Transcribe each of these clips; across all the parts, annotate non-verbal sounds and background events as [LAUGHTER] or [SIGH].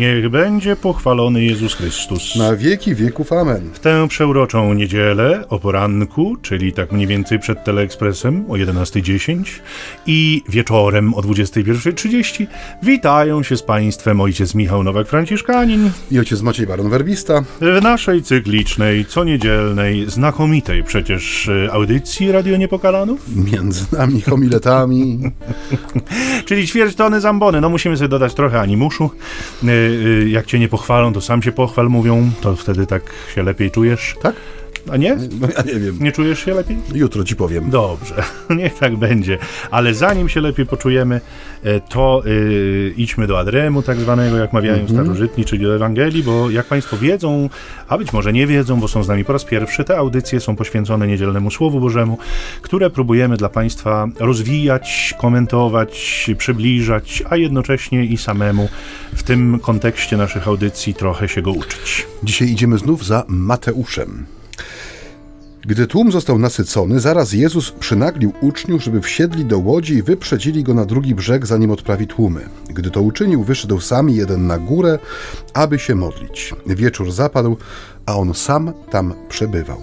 Niech będzie pochwalony Jezus Chrystus. Na wieki wieków amen. W tę przeuroczą niedzielę o poranku, czyli tak mniej więcej przed Teleekspresem o 11.10 i wieczorem o 21.30 witają się z Państwem ojciec Michał Nowak-Franciszkanin I ojciec Maciej Baron Werbista. w naszej cyklicznej, co niedzielnej, znakomitej przecież e, audycji Radio Niepokalanów, Między nami homiletami. [LAUGHS] czyli ćwierć tony zambony. No musimy sobie dodać trochę animuszu. E, Jak cię nie pochwalą, to sam się pochwal, mówią, to wtedy tak się lepiej czujesz. Tak? A nie? [LAUGHS] No ja nie wiem. Nie czujesz się lepiej? Jutro ci powiem. Dobrze, [LAUGHS] niech tak będzie. Ale zanim się lepiej poczujemy, e, to y, idźmy do Adremu, tak zwanego, jak mawiają starożytni, czyli do Ewangelii, bo jak Państwo wiedzą, a być może nie wiedzą, bo są z nami po raz pierwszy, te audycje są poświęcone niedzielnemu Słowu Bożemu, które próbujemy dla Państwa rozwijać, komentować, przybliżać, a jednocześnie i samemu w tym kontekście naszych audycji trochę się go uczyć. Dzisiaj idziemy znów za Mateuszem. Gdy tłum został nasycony, zaraz Jezus przynaglił uczniów, żeby wsiedli do łodzi i wyprzedzili go na drugi brzeg, zanim odprawi tłumy. Gdy to uczynił, wyszedł sami jeden na górę, aby się modlić. Wieczór zapadł, a on sam tam przebywał.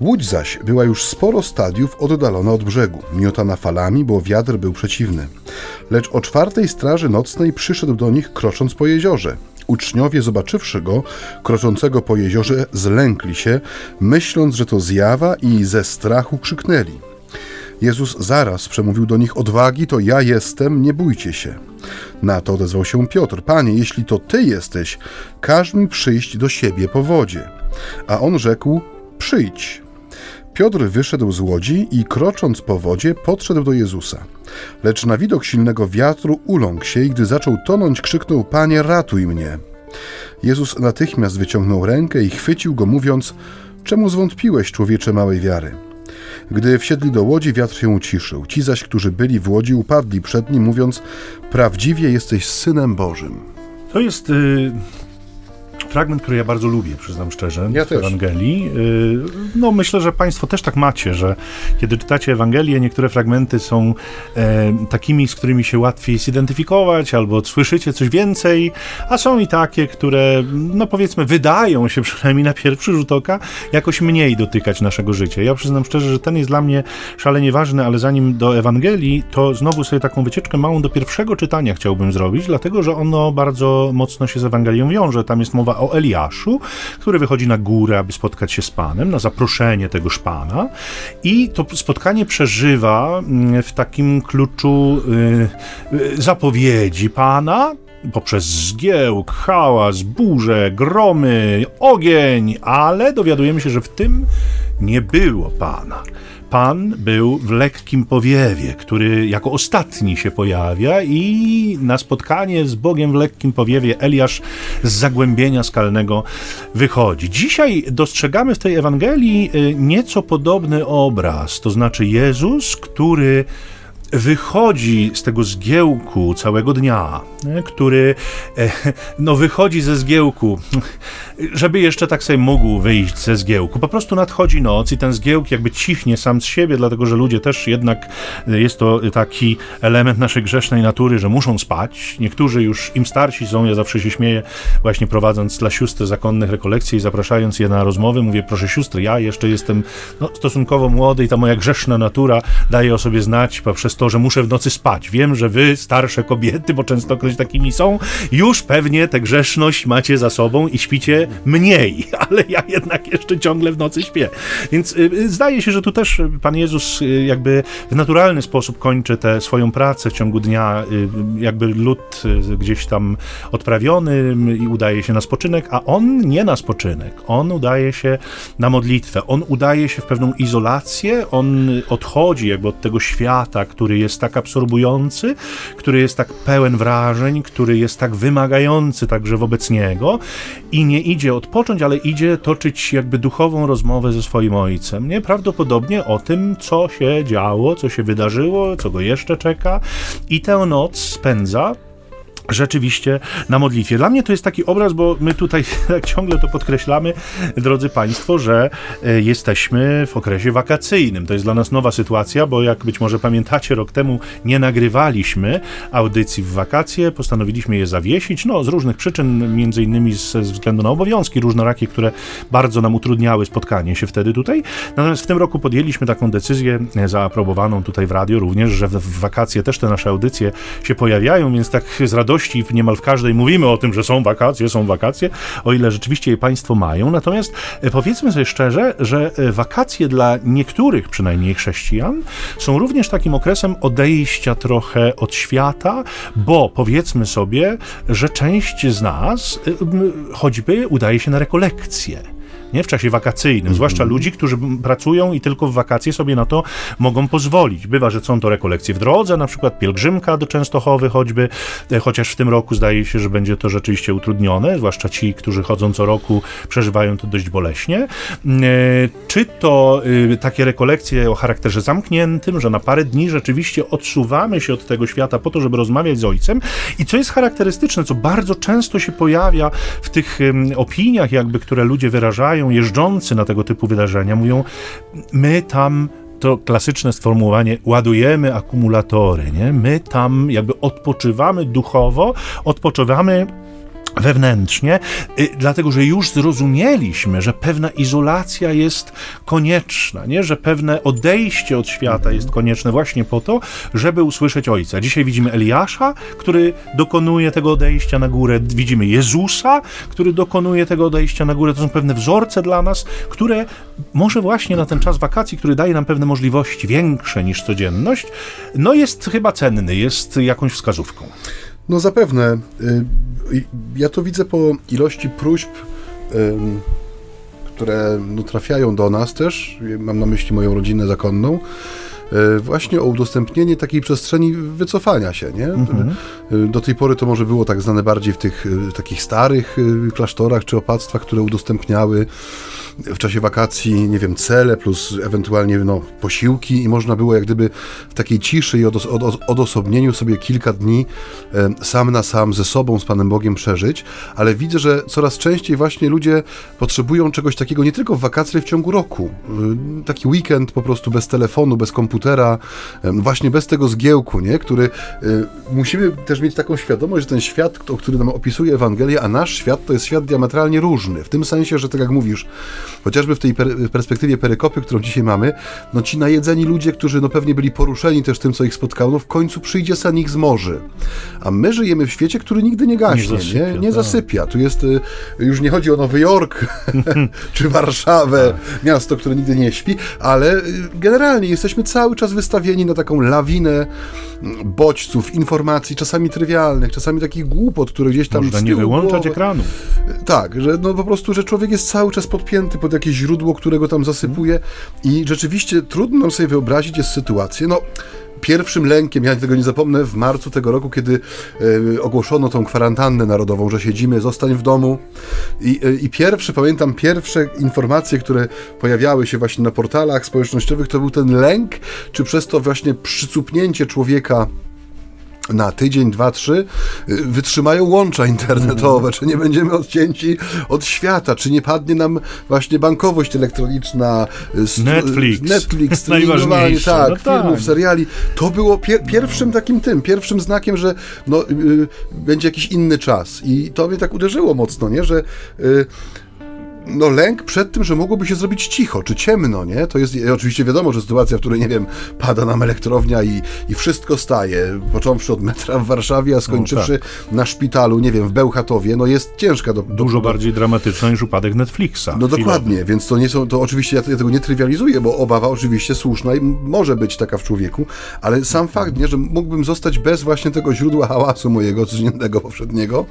Łódź zaś była już sporo stadiów oddalona od brzegu, miotana falami, bo wiatr był przeciwny. Lecz o czwartej straży nocnej przyszedł do nich, krocząc po jeziorze. Uczniowie, zobaczywszy go, kroczącego po jeziorze, zlękli się, myśląc, że to zjawa i ze strachu krzyknęli. Jezus zaraz przemówił do nich odwagi, to ja jestem, nie bójcie się. Na to odezwał się Piotr, panie, jeśli to ty jesteś, każ mi przyjść do siebie po wodzie. A on rzekł, przyjdź. Piotr wyszedł z łodzi i krocząc po wodzie podszedł do Jezusa. Lecz na widok silnego wiatru uląkł się i gdy zaczął tonąć, krzyknął: Panie, ratuj mnie. Jezus natychmiast wyciągnął rękę i chwycił go, mówiąc: Czemu zwątpiłeś, człowiecze małej wiary? Gdy wsiedli do łodzi, wiatr się uciszył. Ci zaś, którzy byli w łodzi, upadli przed nim, mówiąc: Prawdziwie jesteś synem Bożym. To jest y, fragment, który ja bardzo lubię, przyznam szczerze, Ja w też. Ewangelii. Y, no myślę, że Państwo też tak macie, że kiedy czytacie Ewangelię, niektóre fragmenty są e, takimi, z którymi się łatwiej zidentyfikować, albo słyszycie coś więcej, a są i takie, które, no powiedzmy, wydają się przynajmniej na pierwszy rzut oka jakoś mniej dotykać naszego życia. Ja przyznam szczerze, że ten jest dla mnie szalenie ważny, ale zanim do Ewangelii, to znowu sobie taką wycieczkę małą do pierwszego czytania chciałbym zrobić, dlatego że ono bardzo mocno się z Ewangelią wiąże. Tam jest mowa o Eliaszu, który wychodzi na górę, aby spotkać się z Panem, na zaproszenie tegoż Pana i to spotkanie przeżywa mm, w takim kluczu y, y, zapowiedzi Pana, poprzez zgiełk, hałas, burze, gromy, ogień, ale dowiadujemy się, że w tym nie było Pana. Pan był w lekkim powiewie, który jako ostatni się pojawia i na spotkanie z Bogiem w lekkim powiewie Eliasz z zagłębienia skalnego wychodzi. Dzisiaj dostrzegamy w tej Ewangelii y, nieco podobny obraz, to znaczy Jezus, który wychodzi z tego zgiełku całego dnia, nie, który e, no, wychodzi ze zgiełku, żeby jeszcze tak sobie mógł wyjść ze zgiełku. Po prostu nadchodzi noc i ten zgiełk jakby cichnie sam z siebie, dlatego że ludzie też jednak e, jest to taki element naszej grzesznej natury, że muszą spać. Niektórzy już im starsi są, ja zawsze się śmieję, właśnie prowadząc dla sióstr zakonnych rekolekcje i zapraszając je na rozmowy, mówię, proszę sióstr, ja jeszcze jestem no, stosunkowo młody i ta moja grzeszna natura daje o sobie znać poprzez to, że muszę w nocy spać. Wiem, że wy, starsze kobiety, bo często ktoś takimi są, już pewnie tę grzeszność macie za sobą i śpicie mniej, [LAUGHS] ale ja jednak jeszcze ciągle w nocy śpię. Więc y, y, zdaje się, że tu też y, Pan Jezus jakby w naturalny sposób kończy tę swoją pracę w ciągu dnia, jakby lud gdzieś tam odprawiony i udaje się na spoczynek, a on nie na spoczynek, on udaje się na modlitwę, on udaje się w pewną izolację, on odchodzi jakby od tego świata, który jest tak absorbujący, który jest tak pełen wrażeń, który jest tak wymagający także wobec niego. I nie idzie odpocząć, ale idzie toczyć jakby duchową rozmowę ze swoim ojcem, nie? Prawdopodobnie o tym, co się działo, co się wydarzyło, co go jeszcze czeka i tę noc spędza rzeczywiście na modlitwie. Dla mnie to jest taki obraz, bo my tutaj [LAUGHS] ciągle to podkreślamy, drodzy Państwo, że e, jesteśmy w okresie wakacyjnym. To jest dla nas nowa sytuacja, bo jak być może pamiętacie, rok temu nie nagrywaliśmy audycji w wakacje, postanowiliśmy je zawiesić, no z różnych przyczyn, między innymi ze względu na obowiązki różnorakie, które bardzo nam utrudniały spotkanie się wtedy tutaj. Natomiast w tym roku podjęliśmy taką decyzję, e, zaaprobowaną tutaj w radio również, że w wakacje też te nasze audycje się pojawiają, więc tak z radością niemal w każdej mówimy o tym, że są wakacje, są wakacje, o ile rzeczywiście je Państwo mają. Natomiast e, powiedzmy sobie szczerze, że e, wakacje dla niektórych przynajmniej chrześcijan są również takim okresem odejścia trochę od świata, bo powiedzmy sobie, że część z nas e, choćby udaje się na rekolekcje nie? w czasie wakacyjnym, -hmm. zwłaszcza ludzi, którzy pracują i tylko w wakacje sobie na to mogą pozwolić. Bywa, że są to rekolekcje w drodze, na przykład pielgrzymka do Częstochowy choćby, e, chociaż w tym roku zdaje się, że będzie to rzeczywiście utrudnione, zwłaszcza ci, którzy chodzą co roku, przeżywają to dość boleśnie. Mm, e, czy to y, takie rekolekcje o charakterze zamkniętym, że na parę dni rzeczywiście odsuwamy się od tego świata po to, żeby rozmawiać z ojcem i co jest charakterystyczne, co bardzo często się pojawia w tych opiniach, jakby, które ludzie wyrażają, jeżdżący na tego typu wydarzenia mówią, my tam to klasyczne sformułowanie ładujemy akumulatory, nie? My tam jakby odpoczywamy duchowo, odpoczywamy wewnętrznie, y, dlatego że już zrozumieliśmy, że pewna izolacja jest konieczna, nie? że pewne odejście od świata jest konieczne właśnie po to, żeby usłyszeć Ojca. Dzisiaj widzimy Eliasza, który dokonuje tego odejścia na górę, widzimy Jezusa, który dokonuje tego odejścia na górę. To są pewne wzorce dla nas, które może właśnie na ten czas wakacji, który daje nam pewne możliwości większe niż codzienność, no jest chyba cenny, jest jakąś wskazówką. No zapewne. Y, ja to widzę po ilości próśb, które no, trafiają do nas też. Mam na myśli moją rodzinę zakonną y, właśnie o udostępnienie takiej przestrzeni wycofania się, nie? Mhm. Y, do tej pory to może było tak znane bardziej w tych takich starych klasztorach czy opactwach, które udostępniały w czasie wakacji, nie wiem, cele plus ewentualnie no, posiłki i można było jak gdyby w takiej ciszy i odos odosobnieniu sobie kilka dni e, sam na sam ze sobą, z Panem Bogiem przeżyć, ale widzę, że coraz częściej właśnie ludzie potrzebują czegoś takiego nie tylko w wakacje, ale w ciągu roku. E, taki weekend po prostu bez telefonu, bez komputera, e, właśnie bez tego zgiełku, nie? który musimy też mieć taką świadomość, że ten świat, o który nam opisuje Ewangelia, a nasz świat to jest świat diametralnie różny. W tym sensie, że tak jak mówisz, Chociażby w tej per perspektywie perykopy, którą dzisiaj mamy, no ci najedzeni ludzie, którzy no pewnie byli poruszeni też tym, co ich spotkało, no w końcu przyjdzie sen ich zmorzy. A my żyjemy w świecie, który nigdy nie gaśnie, nie zasypia. Nie, nie tak. zasypia. Tu jest, y, już nie chodzi o Nowy Jork [LAUGHS] czy Warszawę, tak. miasto, które nigdy nie śpi, ale y, generalnie jesteśmy cały czas wystawieni na taką lawinę mm, bodźców, informacji, czasami trywialnych, czasami takich głupot, które gdzieś tam Można nie wyłączać głowy. ekranu. Tak, że no po prostu, że człowiek jest cały czas podpięty pod jakieś źródło, którego tam zasypuje i rzeczywiście trudno nam sobie wyobrazić jest sytuację, no pierwszym lękiem, ja tego nie zapomnę, w marcu tego roku, kiedy e, ogłoszono tą kwarantannę narodową, że siedzimy, zostań w domu. I, e, I pierwsze, pamiętam, pierwsze informacje, które pojawiały się właśnie na portalach społecznościowych, to był ten lęk, czy przez to właśnie przycupnięcie człowieka na tydzień, dwa, trzy y, wytrzymają łącza internetowe, czy nie będziemy odcięci od świata, czy nie padnie nam właśnie bankowość elektroniczna, y, Netflix, Netflix [LAUGHS] streamowanie, tak, no filmów, tak. seriali. To było pier pierwszym takim tym, pierwszym znakiem, że no, y, będzie jakiś inny czas. I to mnie tak uderzyło mocno, nie, że y, no lęk przed tym, że mogłoby się zrobić cicho, czy ciemno, nie? To jest oczywiście wiadomo, że sytuacja, w której, nie wiem, pada nam elektrownia i, i wszystko staje, począwszy od metra w Warszawie, a skończywszy no, tak. na szpitalu, nie wiem, w Bełchatowie, no jest ciężka. Do, do Dużo do, bardziej dramatyczna niż upadek Netflixa. No dokładnie, więc to nie są, to oczywiście ja, ja, tego nie trywializuję, bo obawa oczywiście słuszna i może być taka w człowieku, ale sam fakt, nie, że mógłbym zostać bez właśnie tego źródła hałasu mojego codziennego, [LAUGHS] poprzedniego,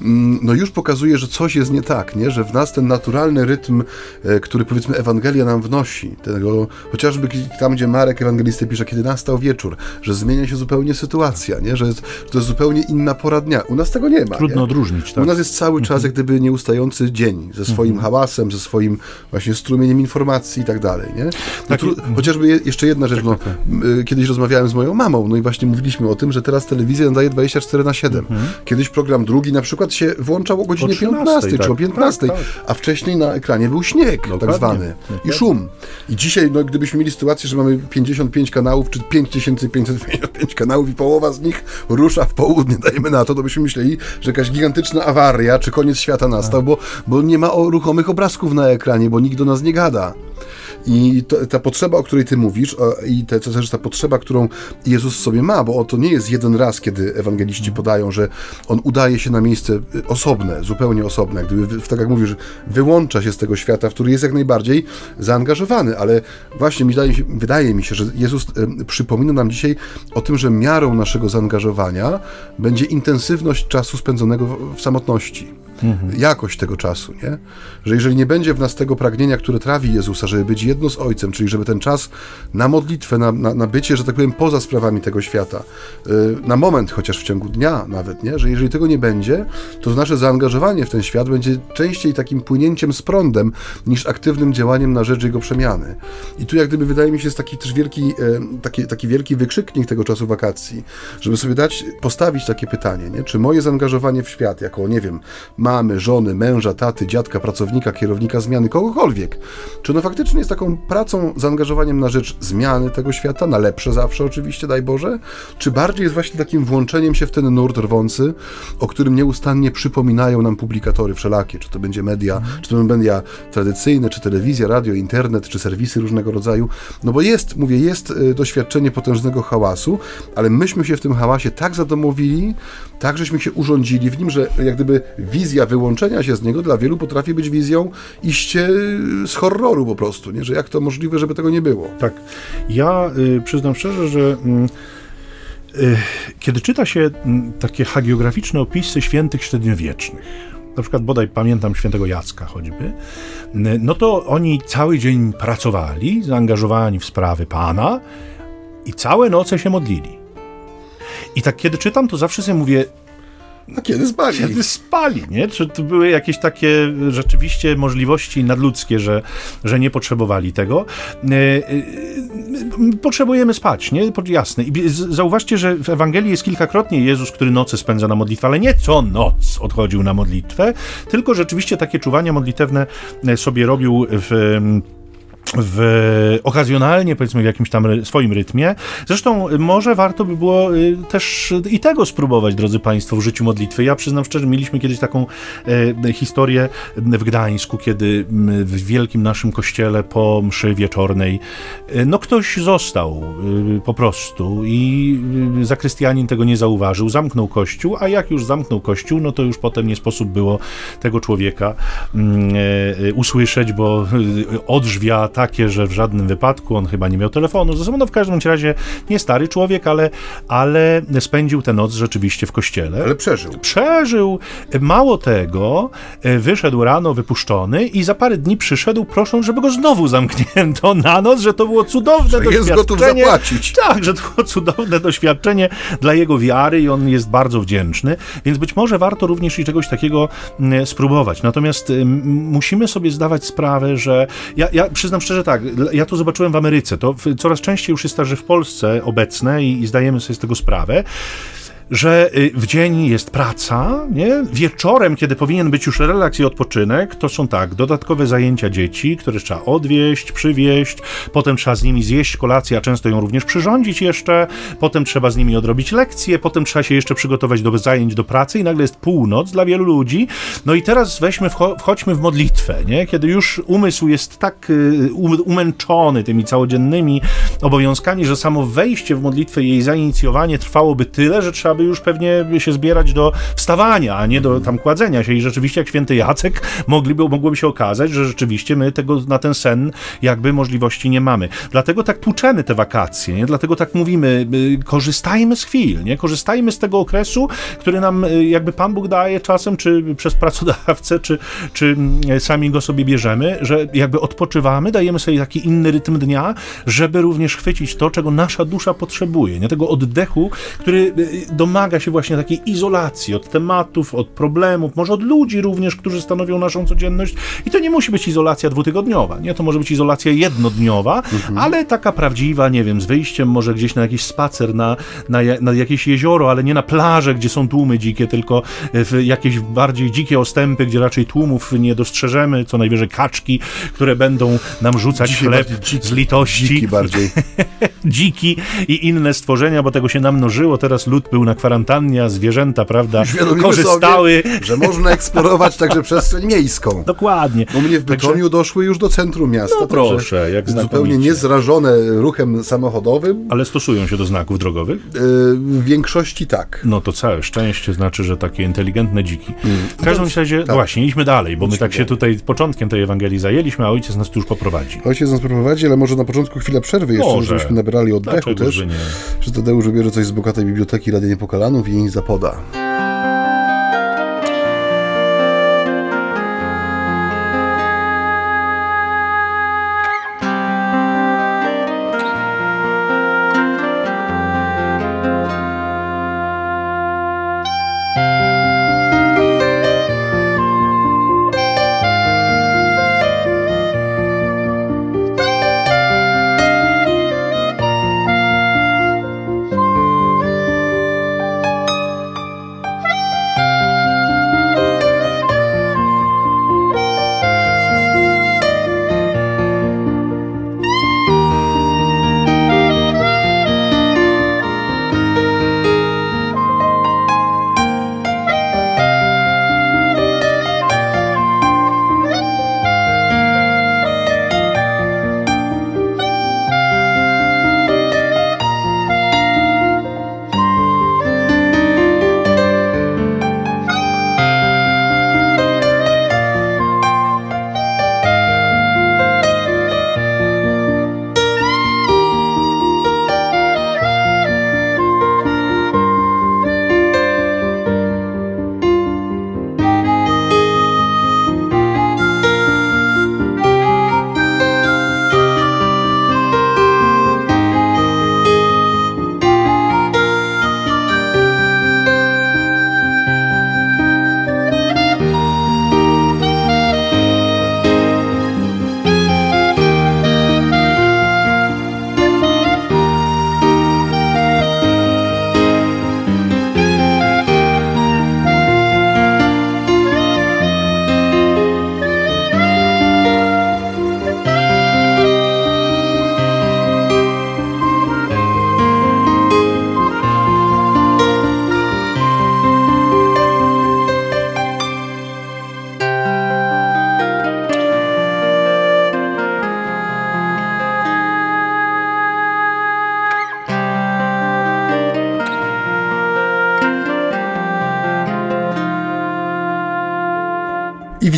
mm, no już pokazuje, że coś jest nie tak, nie? Że w nas ten naturalny naturalny rytm, e, który powiedzmy Ewangelia nam wnosi. Tego, chociażby tam, gdzie Marek Ewangelisty pisze, kiedy nastał wieczór, że zmienia się zupełnie sytuacja, nie? Że, jest, że to jest zupełnie inna pora dnia. U nas tego nie ma. Trudno nie? odróżnić. Tak? U nas jest cały czas jak gdyby nieustający dzień ze swoim mhm. hałasem, ze swoim właśnie strumieniem informacji i tak dalej. Nie? No tak, tru... Chociażby je, jeszcze jedna rzecz. Tak, no, tak, tak. Kiedyś rozmawiałem z moją mamą, no i właśnie mówiliśmy o tym, że teraz telewizja nadaje 24 na 7. Mhm. Kiedyś program drugi na przykład się włączał o godzinie o 13, 15 czy o 15, tak, tak. a wcześniej na ekranie był śnieg tak zwany i szum. I dzisiaj, no, gdybyśmy mieli sytuację, że mamy 55 kanałów, czy 5555 kanałów i połowa z nich rusza w południe, dajmy na to, to byśmy myśleli, że jakaś gigantyczna awaria, czy koniec świata nastał, bo, bo nie ma ruchomych obrazków na ekranie, bo nikt do nas nie gada. I to, ta potrzeba, o której ty mówisz, i te, to też ta potrzeba, którą Jezus sobie ma, bo to nie jest jeden raz, kiedy ewangeliści podają, że on udaje się na miejsce osobne, zupełnie osobne, gdyby, tak jak mówisz, wyłącza się z tego świata, w który jest jak najbardziej zaangażowany, ale właśnie mi wydaje, wydaje mi się, że Jezus przypomina nam dzisiaj o tym, że miarą naszego zaangażowania będzie intensywność czasu spędzonego w samotności mhm. jakość tego czasu, nie? Że jeżeli nie będzie w nas tego pragnienia, które trawi Jezusa, żeby być jedno z Ojcem, czyli żeby ten czas na modlitwę, na, na, na bycie, że tak powiem, poza sprawami tego świata, yy, na moment chociaż w ciągu dnia nawet, nie? Że jeżeli tego nie będzie, to nasze zaangażowanie w ten świat będzie częściej takim płynięciem z prądem, niż aktywnym działaniem na rzecz jego przemiany. I tu jak gdyby wydaje mi się jest taki też wielki, yy, taki, taki wielki wykrzyknik tego czasu wakacji, żeby sobie dać, postawić takie pytanie, nie? Czy moje zaangażowanie w świat, jako, nie wiem, mamy, żony, męża, taty, dziadka, pracownika, kierownika zmiany, kogokolwiek. Czy ono faktycznie jest taką pracą, zaangażowaniem na rzecz zmiany tego świata, na lepsze zawsze oczywiście, daj Boże? Czy bardziej jest właśnie takim włączeniem się w ten nurt rwący, o którym nieustannie przypominają nam publikatory wszelakie, czy to będzie media, mhm. czy to będą media tradycyjne, czy telewizja, radio, internet, czy serwisy różnego rodzaju. No bo jest, mówię, jest y, doświadczenie potężnego hałasu, ale myśmy się w tym hałasie tak zadomowili, tak żeśmy się urządzili w nim, że jak gdyby wizja wizja wyłączenia się z niego dla wielu potrafi być wizją iście z horroru po prostu, nie? że jak to możliwe, żeby tego nie było. Tak. Ja y, przyznam szczerze, że mm, y, kiedy czyta się mm, takie hagiograficzne opisy świętych średniowiecznych, na przykład bodaj pamiętam świętego Jacka choćby, no to oni cały dzień pracowali, zaangażowani w sprawy Pana i całe noce się modlili. I tak kiedy czytam, to zawsze sobie mówię, a kiedy spali? Kiedy spali, nie? Czy to były jakieś takie rzeczywiście możliwości nadludzkie, że, że nie potrzebowali tego? E, e, potrzebujemy spać, nie? Jasne. I zauważcie, że w Ewangelii jest kilkakrotnie Jezus, który nocy spędza na modlitwę, ale nie co noc odchodził na modlitwę, tylko rzeczywiście takie czuwania modlitewne sobie robił w w, okazjonalnie, powiedzmy, w jakimś tam swoim rytmie. Zresztą może warto by było y, też i tego spróbować, drodzy Państwo, w życiu modlitwy. Ja przyznam szczerze, mieliśmy kiedyś taką e, historię w Gdańsku, kiedy w wielkim naszym kościele po mszy wieczornej e, no ktoś został e, po prostu i zakrystianin tego nie zauważył, zamknął kościół, a jak już zamknął kościół, no to już potem nie sposób było tego człowieka usłyszeć, bo odrzwia takie, że w żadnym wypadku on chyba nie miał telefonu ze sobą. No w każdym razie nie stary człowiek, ale, ale spędził tę noc rzeczywiście w kościele. Ale przeżył. Przeżył. Mało tego, wyszedł rano wypuszczony i za parę dni przyszedł prosząc, żeby go znowu zamknięto na noc, że to było cudowne że doświadczenie. jest gotów zapłacić. Tak, że to było cudowne doświadczenie dla jego wiary i on jest bardzo wdzięczny, więc być może warto również i czegoś takiego mm, spróbować. Natomiast musimy sobie zdawać sprawę, że ja, ja przyznam szczerze tak, ja to zobaczyłem w Ameryce. To coraz częściej już jest tak, że w Polsce obecne i, i zdajemy sobie z tego sprawę że y, w dzień jest praca, nie? Wieczorem, kiedy powinien być już relaks i odpoczynek, to są tak, dodatkowe zajęcia dzieci, które trzeba odwieźć, przywieźć, potem trzeba z nimi zjeść kolację, a często ją również przyrządzić jeszcze, potem trzeba z nimi odrobić lekcje, potem trzeba się jeszcze przygotować do zajęć do pracy i nagle jest północ dla wielu ludzi. No i teraz weźmy, wchodźmy w modlitwę, nie? Kiedy już umysł jest tak y, umęczony tymi całodziennymi obowiązkami, że samo wejście w modlitwę i jej zainicjowanie trwałoby tyle, że trzeba by już pewnie się zbierać do wstawania, a nie do tam kładzenia się. I rzeczywiście, jak święty Jacek, mogliby, mogłoby się okazać, że rzeczywiście my tego na ten sen jakby możliwości nie mamy. Dlatego tak tłuczemy te wakacje, nie? Dlatego tak mówimy, y, korzystajmy z chwil, nie? Korzystajmy z tego okresu, który nam y, jakby Pan Bóg daje czasem, czy przez pracodawcę, czy, czy mm, sami go sobie bierzemy, że jakby odpoczywamy, dajemy sobie taki inny rytm dnia, żeby również chwycić to, czego nasza dusza potrzebuje, nie? Tego oddechu, który y, domaga się właśnie takiej izolacji od tematów, od problemów, może od ludzi również, którzy stanowią naszą codzienność. I to nie musi być izolacja dwutygodniowa, nie? To może być izolacja jednodniowa, mhm. ale taka prawdziwa, nie wiem, z wyjściem może gdzieś na jakiś spacer, na, na, na jakieś jezioro, ale nie na plażę, gdzie są tłumy dzikie, tylko w jakieś bardziej dzikie ostępy, gdzie raczej tłumów nie dostrzeżemy, co najwyżej kaczki, które będą nam rzucać dziki chleb z litości. Dziki bardziej. [LAUGHS] dziki i inne stworzenia, bo tego się namnożyło. Teraz lud był na kwarantannie, a zwierzęta, prawda, korzystały. Sobie, że można eksplorować także przestrzeń miejską. [LAUGHS] Dokładnie. U mnie w Bytomiu także... doszły już do centrum miasta. No proszę, jak Zupełnie niezrażone ruchem samochodowym. Ale stosują się do znaków drogowych? Yy, w większości tak. No to całe szczęście znaczy, że takie inteligentne dziki. Mm. W każdym razie, tak. właśnie, idźmy dalej, bo my tak się tutaj początkiem tej Ewangelii zajęliśmy, a ojciec nas tu już poprowadzi. Ojciec nas prowadzi, ale może na początku chwilę przerwy jeszcze, może. żebyśmy nabrali oddechu Dlaczego, też, że, nie? że Tadeusz wybierze coś z bogatej biblioteki Rady Niepokalanów i zapoda.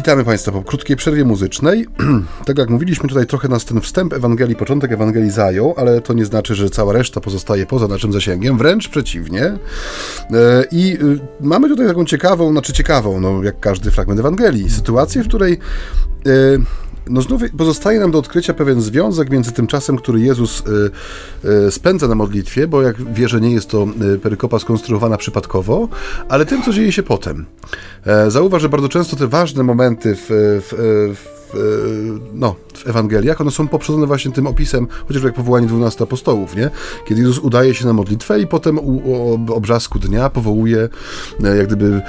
Witamy Państwa po krótkiej przerwie muzycznej. [CLEARS THROAT] tak jak mówiliśmy, tutaj trochę nas ten wstęp Ewangelii, początek Ewangelii zajął, ale to nie znaczy, że cała reszta pozostaje poza naszym zasięgiem, wręcz przeciwnie. E, I y, mamy tutaj taką ciekawą, znaczy ciekawą, no jak każdy fragment Ewangelii, sytuację, w której e, no znów pozostaje nam do odkrycia pewien związek między tym czasem, który Jezus y, y, spędza na modlitwie, bo jak wierzę, nie jest to y, perykopa skonstruowana przypadkowo, ale tym, co dzieje się potem. E, zauważ, że bardzo często te ważne momenty w, w, w E, no, w Ewangeliach, one są poprzedzone właśnie tym opisem, chociażby jak powołanie 12 apostołów, nie? Kiedy Jezus udaje się na modlitwę i potem u, obrzasku dnia powołuje, e, jak gdyby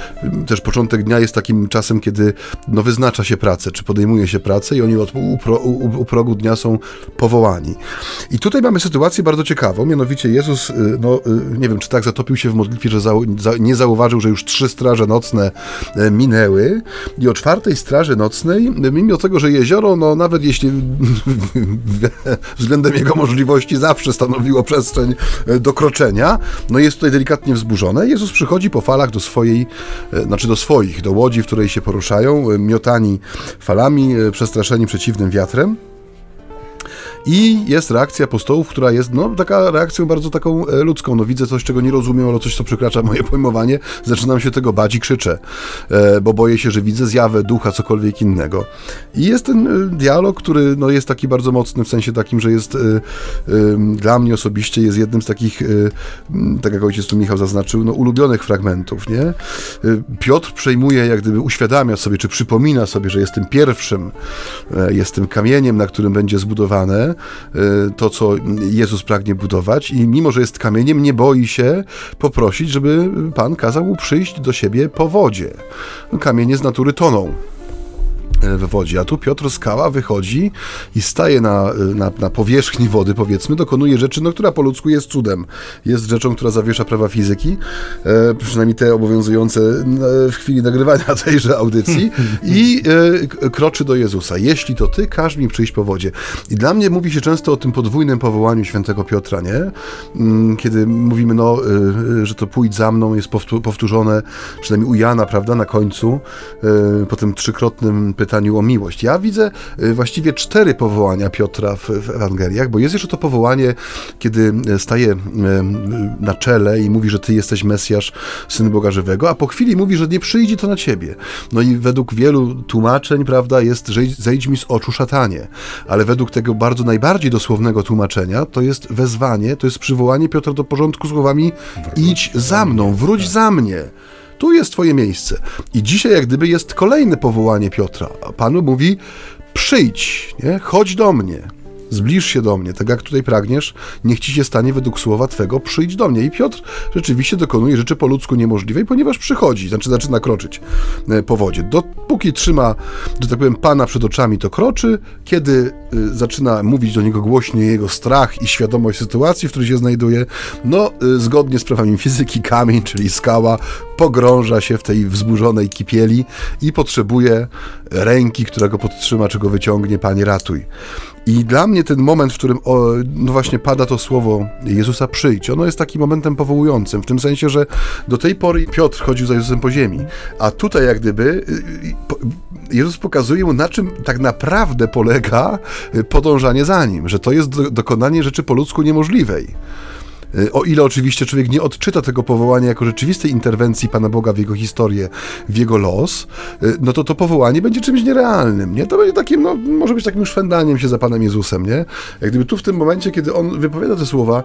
też początek dnia jest takim czasem, kiedy no, wyznacza się pracę, czy podejmuje się pracę i oni od, u, u, u progu dnia są powołani. I tutaj mamy sytuację bardzo ciekawą, mianowicie Jezus, y, no nie wiem, czy tak zatopił się w modlitwie, że za, za, nie zauważył, że już trzy straże nocne e, minęły i o czwartej straży nocnej, mimo tego, że jezioro, no nawet jeśli [LAUGHS] względem jego możliwości zawsze stanowiło przestrzeń do kroczenia, no jest tutaj delikatnie wzburzone. Jezus przychodzi po falach do swojej, znaczy do swoich, do łodzi, w której się poruszają, miotani falami, przestraszeni przeciwnym wiatrem. I jest reakcja apostołów, która jest no, taka reakcją bardzo taką e, ludzką. No widzę coś, czego nie rozumiem, albo coś, co przekracza moje pojmowanie, zaczynam się tego bać i krzyczę, e, bo boję się, że widzę zjawę ducha, cokolwiek innego. I jest ten e, dialog, który no, jest taki bardzo mocny, w sensie takim, że jest dla mnie osobiście jest jednym z takich, tak jak ojciec tu Michał zaznaczył, no, ulubionych fragmentów, nie? Piotr przejmuje, jak gdyby uświadamia sobie, czy przypomina sobie, że jestem pierwszym, jestem kamieniem, na którym będzie zbudowane Y, to, co Jezus pragnie budować i mimo, że jest kamieniem, nie boi się poprosić, żeby Pan kazał mu przyjść do siebie po wodzie. Kamienie z natury toną w wodzie. A tu Piotr Skała wychodzi i staje na, na, na, powierzchni wody, powiedzmy, dokonuje rzeczy, no, która po ludzku jest cudem. Jest rzeczą, która zawiesza prawa fizyki, e, przynajmniej te obowiązujące w chwili nagrywania [LAUGHS] tejże audycji i e, kroczy do Jezusa. Jeśli to ty, każ mi przyjść po wodzie. I dla mnie mówi się często o tym podwójnym powołaniu świętego Piotra, nie? Mm, kiedy mówimy, no, e, że to pójdź za mną, jest powtórzone, przynajmniej u Jana, prawda, na końcu, e, po tym trzykrotnym pytaniu pytaniu o miłość. Ja widzę y, właściwie cztery powołania Piotra w, w Ewangeliach, bo jest jeszcze to powołanie, kiedy y, staje na czele i mówi, że ty jesteś Mesjasz, Syn Boga Żywego, a po chwili mówi, że nie przyjdzie to na ciebie. No i według wielu tłumaczeń, prawda, jest, że zejdź mi z oczu szatanie, ale według tego bardzo najbardziej dosłownego tłumaczenia to jest wezwanie, to jest przywołanie Piotra do porządku słowami idź za mną, wróć za mnie. Tu jest Twoje miejsce. I dzisiaj, jak gdyby, jest kolejne powołanie Piotra. A Panu mówi: przyjdź, nie? chodź do mnie. Zbliż się do mnie, tak jak tutaj pragniesz, niech ci się stanie według słowa Twego, przyjdź do mnie. I Piotr rzeczywiście dokonuje rzeczy po ludzku niemożliwej, ponieważ przychodzi, znaczy zaczyna kroczyć e, po wodzie. Dopóki trzyma, że tak powiem, Pana przed oczami, to kroczy. Kiedy y, zaczyna mówić do niego głośniej jego strach i świadomość sytuacji, w której się znajduje, no, y, zgodnie z prawami fizyki, kamień, czyli skała, pogrąża się w tej wzburzonej kipieli i potrzebuje ręki, która go podtrzyma, czy go wyciągnie, Panie ratuj. I dla mnie ten moment, w którym o, no właśnie pada to słowo Jezusa przyjdź, ono jest takim momentem powołującym, w tym sensie, że do tej pory Piotr chodził za Jezusem po ziemi, a tutaj jak gdyby y, y, Jezus pokazuje mu, na czym tak naprawdę polega y, podążanie za nim, że to jest dokonanie rzeczy po ludzku niemożliwej. Y, o ile oczywiście człowiek nie odczyta tego powołania jako rzeczywistej interwencji Pana Boga w jego historię, w jego los, y, no to to powołanie będzie czymś nierealnym, nie? To będzie takim, no, może być takim szwendaniem się za Panem Jezusem, nie? Jak gdyby tu w tym momencie, kiedy on wypowiada te słowa,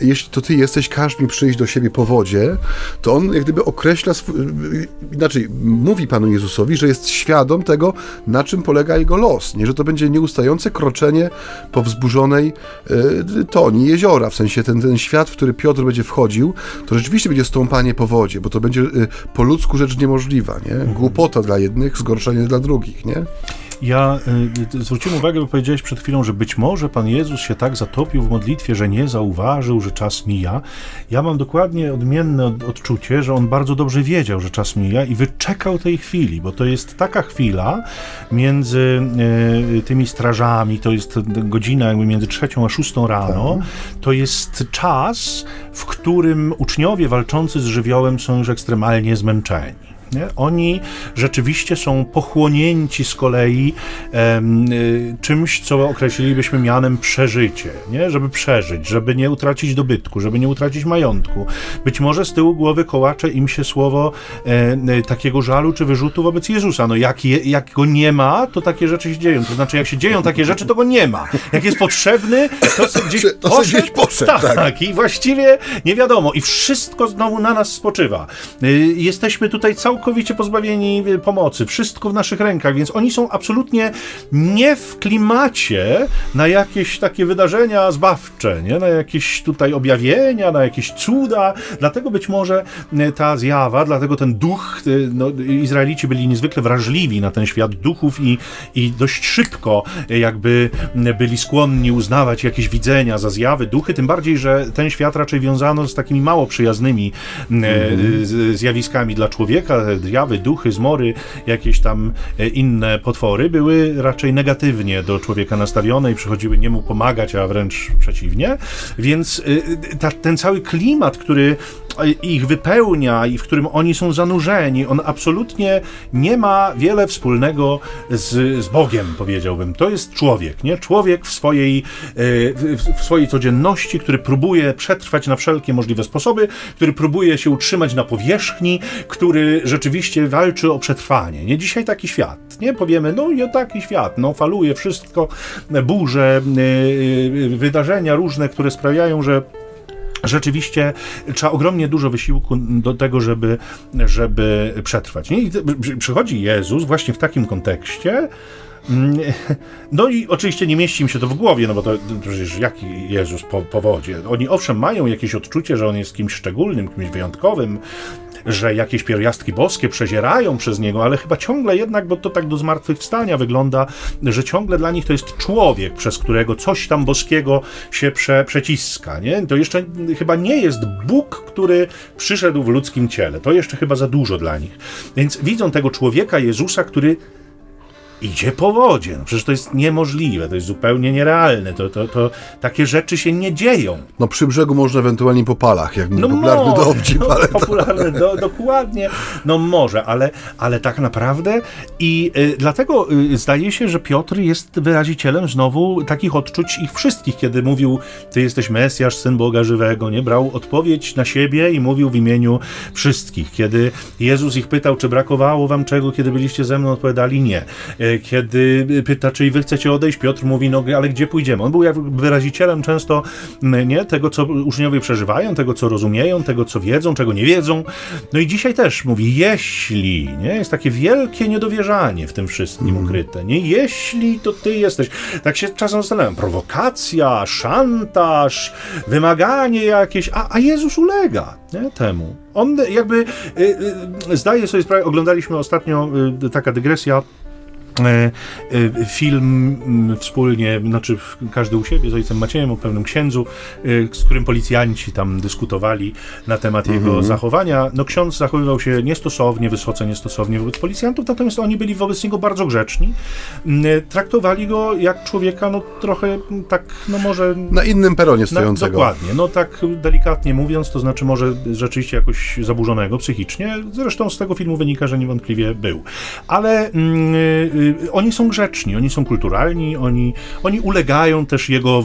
jeśli to Ty jesteś, każ mi przyjść do siebie po wodzie, to on jak gdyby określa, y, inaczej mówi Panu Jezusowi, że jest świadom tego, na czym polega jego los, nie? Że to będzie nieustające kroczenie po wzburzonej y, toni jeziora, w sensie ten, ten świat świat, w który Piotr będzie wchodził, to rzeczywiście będzie stąpanie po wodzie, bo to będzie y, po ludzku rzecz niemożliwa, nie? Głupota dla jednych, zgorszenie dla drugich, nie? Ja y, zwróciłem uwagę, bo powiedziałeś przed chwilą, że być może Pan Jezus się tak zatopił w modlitwie, że nie zauważył, że czas mija. Ja mam dokładnie odmienne od, odczucie, że On bardzo dobrze wiedział, że czas mija i wyczekał tej chwili, bo to jest taka chwila między y, tymi strażami, to jest godzina jakby między trzecią a szóstą rano, tak. to jest czas, w którym uczniowie walczący z żywiołem są już ekstremalnie zmęczeni. Nie? Oni rzeczywiście są pochłonięci z kolei y, czymś, co określilibyśmy mianem przeżycie, nie? żeby przeżyć, żeby nie utracić dobytku, żeby nie utracić majątku. Być może z tyłu głowy kołacze im się słowo e, takiego żalu czy wyrzutu wobec Jezusa. No jak, je, jak go nie ma, to takie rzeczy się dzieją. To znaczy, jak się dzieją takie rzeczy, to go nie ma. Jak jest potrzebny, to gdzieś to poszedł. Gdzieś poszedł tak, tak, i właściwie nie wiadomo. I wszystko znowu na nas spoczywa. Y, jesteśmy tutaj całkowicie całkowicie pozbawieni e, pomocy. Wszystko w naszych rękach, więc oni są absolutnie nie w klimacie na jakieś takie wydarzenia zbawcze, nie? na jakieś tutaj objawienia, na jakieś cuda. Dlatego być może e, ta zjawa, dlatego ten duch, e, no, Izraelici byli niezwykle wrażliwi na ten świat duchów i, i dość szybko jakby byli skłonni uznawać jakieś widzenia za zjawy, duchy, tym bardziej, że ten świat raczej wiązano z takimi mało przyjaznymi mm -hmm. zjawiskami dla człowieka, te zjawy, duchy, zmory, jakieś tam e, inne potwory były raczej negatywnie do człowieka nastawione i przychodziły nie mu pomagać, a wręcz przeciwnie. Więc e, ta, ten cały klimat, który ich wypełnia i w którym oni są zanurzeni, on absolutnie nie ma wiele wspólnego z, z Bogiem, powiedziałbym. To jest człowiek, nie? Człowiek w swojej, w swojej codzienności, który próbuje przetrwać na wszelkie możliwe sposoby, który próbuje się utrzymać na powierzchni, który rzeczywiście walczy o przetrwanie. Nie dzisiaj taki świat, nie? Powiemy, no i taki świat, no faluje wszystko, burze, wydarzenia różne, które sprawiają, że rzeczywiście trzeba ogromnie dużo wysiłku do tego, żeby, żeby przetrwać. Nie? I przychodzi Jezus właśnie w takim kontekście, mm, no i oczywiście nie mieści mi się to w głowie, no bo to, to przecież jaki Jezus po, po wodzie? Oni owszem mają jakieś odczucie, że on jest kimś szczególnym, kimś wyjątkowym, że jakieś pierwiastki boskie przezierają przez niego, ale chyba ciągle jednak, bo to tak do zmartwychwstania wygląda, że ciągle dla nich to jest człowiek, przez którego coś tam boskiego się prze, przeciska. Nie? To jeszcze chyba nie jest Bóg, który przyszedł w ludzkim ciele. To jeszcze chyba za dużo dla nich. Więc widzą tego człowieka Jezusa, który idzie po wodzie. No przecież to jest niemożliwe, to jest zupełnie nierealne. To, to, to takie rzeczy się nie dzieją. No przy brzegu można ewentualnie po palach, jak no popularny może, dowcip, no, ale popularny, do, dokładnie. No może, ale, ale tak naprawdę i y, dlatego y, zdaje się, że Piotr jest wyrazicielem znowu takich odczuć ich wszystkich, kiedy mówił, ty jesteś Mesjasz, Syn Boga Żywego, nie? Brał odpowiedź na siebie i mówił w imieniu wszystkich. Kiedy Jezus ich pytał, czy brakowało wam czego, kiedy byliście ze mną, odpowiadali nie E, kiedy pyta, czy wy chcecie odejść, Piotr mówi, no ale gdzie pójdziemy? On był jak wyrazicielem często nie, tego, co uczniowie przeżywają, tego, co rozumieją, tego, co wiedzą, czego nie wiedzą. No i dzisiaj też mówi, jeśli, nie? Jest takie wielkie niedowierzanie w tym wszystkim mm. ukryte, nie? Jeśli to ty jesteś. Tak się czasem zastanawiam, prowokacja, szantaż, wymaganie jakieś, a, a Jezus ulega nie? temu. On jakby y, y, zdaje sobie sprawę, oglądaliśmy ostatnio y, taka dygresja E, e, film mm, wspólnie, znaczy każdy u siebie z ojcem Maciejem o pewnym księdzu, e, z którym policjanci tam dyskutowali na temat jego mm -hmm. zachowania. No ksiądz zachowywał się niestosownie, wysoce niestosownie wobec policjantów, natomiast oni byli wobec niego bardzo grzeczni. Mm, traktowali go jak człowieka, no trochę tak, no może... Na innym peronie stojącego. Na, dokładnie, no tak delikatnie mówiąc, to znaczy może rzeczywiście jakoś zaburzonego psychicznie. Zresztą z tego filmu wynika, że niewątpliwie był. Ale... Mm, Y, oni są grzeczni, oni są kulturalni, oni, oni ulegają też jego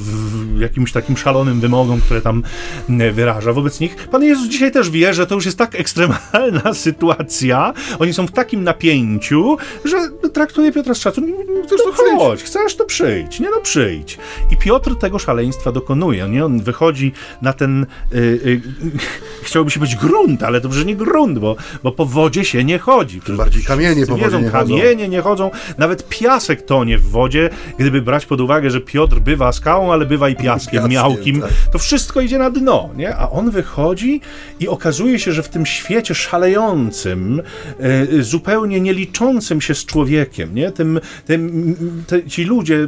jakimś takim szalonym wymogom, które tam y, wyraża wobec nich. Pan Jezus dzisiaj też wie, że to już jest tak ekstremalna [LAUGHS] sytuacja, oni są w takim napięciu, że traktuje Piotra z szacunkiem. Chcesz no to chodź, chcesz to przyjdź, nie no przyjdź. I Piotr tego szaleństwa dokonuje, nie? On wychodzi na ten, yy, yy, [LAUGHS] chciałoby się być grunt, ale to że nie grunt, bo, bo po wodzie się nie chodzi. Bardziej kamienie po wodzie nie kamienie nie chodzą, nawet piasek tonie w wodzie, gdyby brać pod uwagę, że Piotr bywa skałą, ale bywa i piaskiem, piaskiem miałkim. Tak. To wszystko idzie na dno, nie? A on wychodzi i okazuje się, że w tym świecie szalejącym, e, zupełnie nie liczącym się z człowiekiem, nie? Tym, tym, te, ci ludzie e,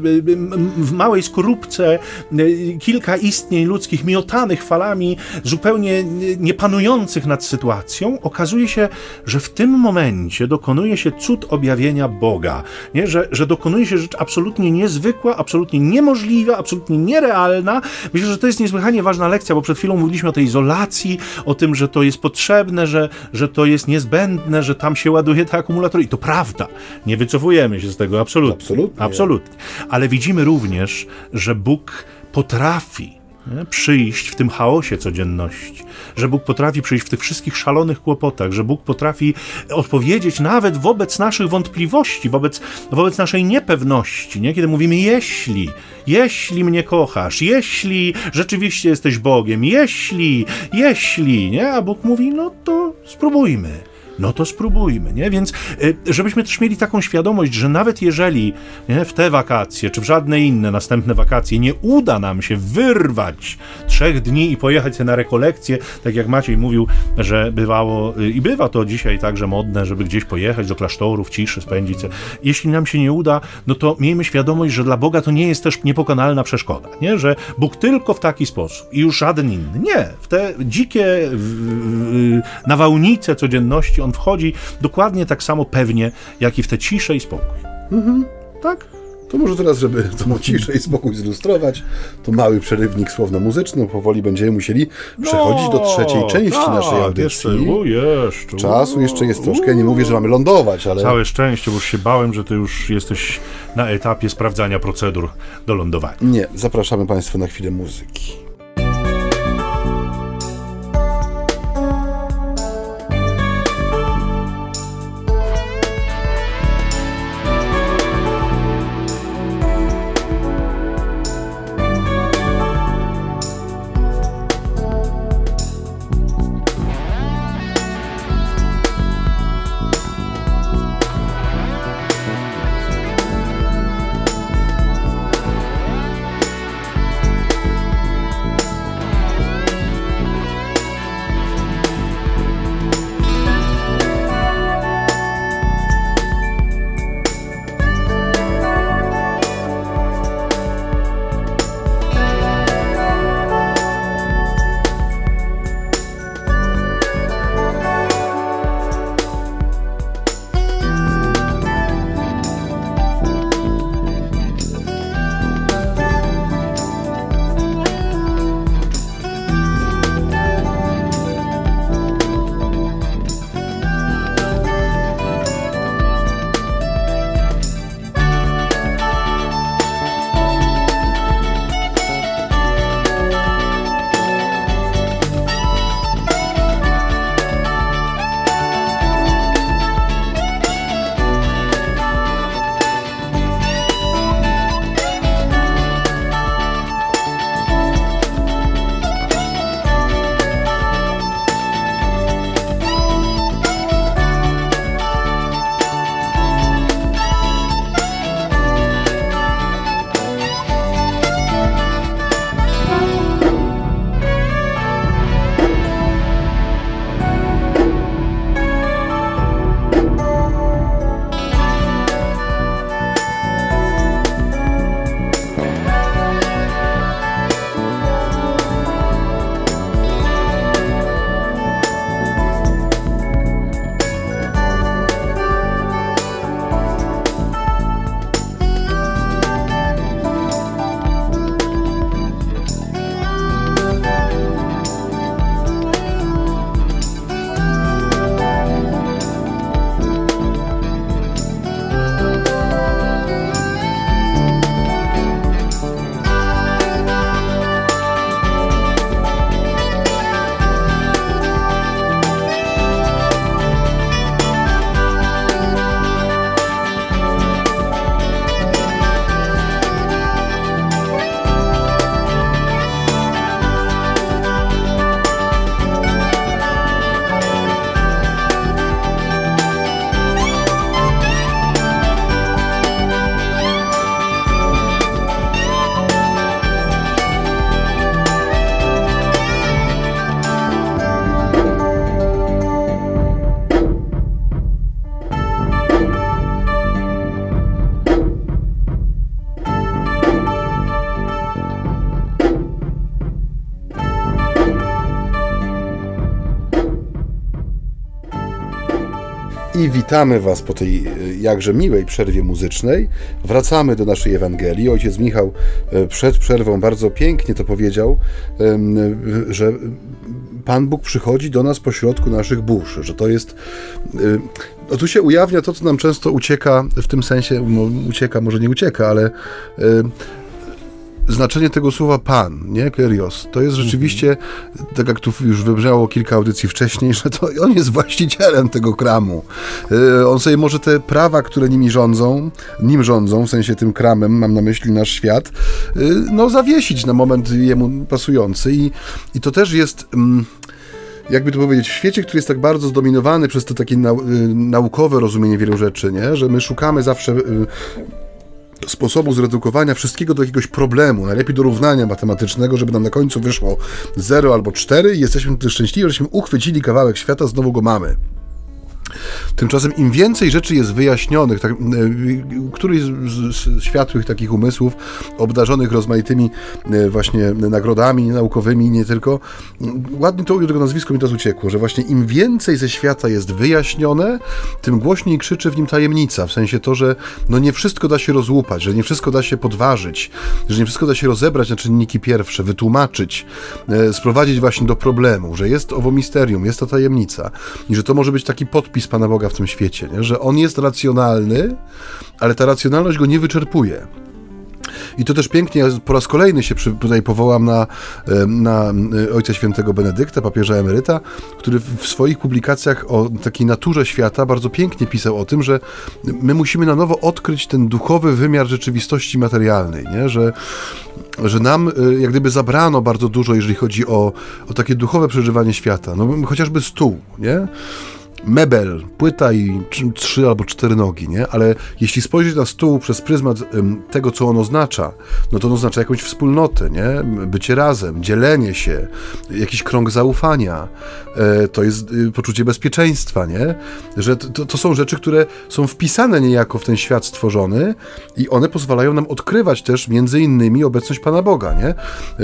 w małej skorupce, e, kilka istnień ludzkich miotanych falami, zupełnie nie panujących nad sytuacją, okazuje się, że w tym momencie dokonuje się cud objawienia Boga nie? Że, że dokonuje się rzecz absolutnie niezwykła, absolutnie niemożliwa, absolutnie nierealna. Myślę, że to jest niesłychanie ważna lekcja, bo przed chwilą mówiliśmy o tej izolacji, o tym, że to jest potrzebne, że, że to jest niezbędne, że tam się ładuje te akumulatory. I to prawda. Nie wycofujemy się z tego absolutnie. Absolutnie. absolutnie. Ale widzimy również, że Bóg potrafi przyjść w tym chaosie codzienności, że Bóg potrafi przyjść w tych wszystkich szalonych kłopotach, że Bóg potrafi odpowiedzieć nawet wobec naszych wątpliwości, wobec, wobec naszej niepewności, nie? kiedy mówimy jeśli, jeśli mnie kochasz, jeśli rzeczywiście jesteś Bogiem, jeśli, jeśli, nie? A Bóg mówi, no to spróbujmy no to spróbujmy, nie? Więc y, żebyśmy też mieli taką świadomość, że nawet jeżeli nie, w te wakacje, czy w żadne inne następne wakacje nie uda nam się wyrwać trzech dni i pojechać na rekolekcję, tak jak Maciej mówił, że bywało y, i bywa to dzisiaj także modne, żeby gdzieś pojechać do klasztorów, ciszy spędzić. Jeśli nam się nie uda, no to miejmy świadomość, że dla Boga to nie jest też niepokonalna przeszkoda, nie? Że Bóg tylko w taki sposób i już żaden inny. Nie, w te dzikie w, w, nawałnice codzienności on tam wchodzi dokładnie tak samo pewnie, jak i w tę ciszę i spokój. Mhm. Tak? To może teraz, żeby tą ciszę i spokój zilustrować, to mały przerywnik słowno-muzyczny. Powoli będziemy musieli przechodzić do trzeciej części tak, naszej audycji. Jeszcze, jeszcze, Czasu jeszcze jest troszkę. Nie mówię, że mamy lądować, ale... Całe szczęście, bo już się bałem, że ty już jesteś na etapie sprawdzania procedur do lądowania. Nie, zapraszamy Państwa na chwilę muzyki. Witamy Was po tej e, jakże miłej przerwie muzycznej. Wracamy do naszej Ewangelii. Ojciec Michał e, przed przerwą bardzo pięknie to powiedział, e, że Pan Bóg przychodzi do nas pośrodku naszych burz, że to jest. No tu się ujawnia to, co nam często ucieka, w tym sensie, no, ucieka, może nie ucieka, ale znaczenie tego słowa Pan, nie? Kyrios, to jest rzeczywiście, tak jak tu już wybrzmiało kilka audycji wcześniej, [LAUGHS] że to on jest właścicielem tego kramu. Y, on sobie może te prawa, które nimi rządzą, nim rządzą, w sensie tym kramem, mam na myśli nasz świat, y, no zawiesić na moment jemu pasujący i, i to też jest... Mm, jakby to powiedzieć, w świecie, który jest tak bardzo zdominowany przez to takie nau y, naukowe rozumienie wielu rzeczy, nie? że my szukamy zawsze sposobu zredukowania wszystkiego do jakiegoś problemu, najlepiej do równania matematycznego, żeby nam na końcu wyszło 0 albo 4 i jesteśmy wtedy szczęśliwi, żeśmy uchwycili kawałek świata, znowu go mamy. Tymczasem im więcej rzeczy jest wyjaśnionych, tak, któryś z, z światłych takich umysłów, obdarzonych rozmaitymi właśnie nagrodami naukowymi, nie tylko, ładnie to tego nazwisko mi teraz uciekło, że właśnie im więcej ze świata jest wyjaśnione, tym głośniej krzyczy w nim tajemnica, w sensie to, że no nie wszystko da się rozłupać, że nie wszystko da się podważyć, że nie wszystko da się rozebrać na czynniki pierwsze, wytłumaczyć, e, sprowadzić właśnie do problemu, że jest owo misterium, jest ta tajemnica i że to może być taki podpis Pana Boga w tym świecie, nie? że On jest racjonalny, ale ta racjonalność go nie wyczerpuje. I to też pięknie, po raz kolejny się tutaj powołam na, na Ojca Świętego Benedykta, papieża emeryta, który w swoich publikacjach o takiej naturze świata bardzo pięknie pisał o tym, że my musimy na nowo odkryć ten duchowy wymiar rzeczywistości materialnej, nie? Że, że nam y, jak gdyby zabrano bardzo dużo, jeżeli chodzi o, o takie duchowe przeżywanie świata. No chociażby stół, nie? Mebel, płyta i trzy albo cztery nogi, nie? Ale jeśli spojrzeć na stół przez pryzmat tego, co on oznacza, no to on oznacza jakąś wspólnotę, nie? Bycie razem, dzielenie się, jakiś krąg zaufania, e, to jest y, poczucie bezpieczeństwa, nie? Że to, to są rzeczy, które są wpisane niejako w ten świat stworzony i one pozwalają nam odkrywać też między innymi obecność Pana Boga, nie? E,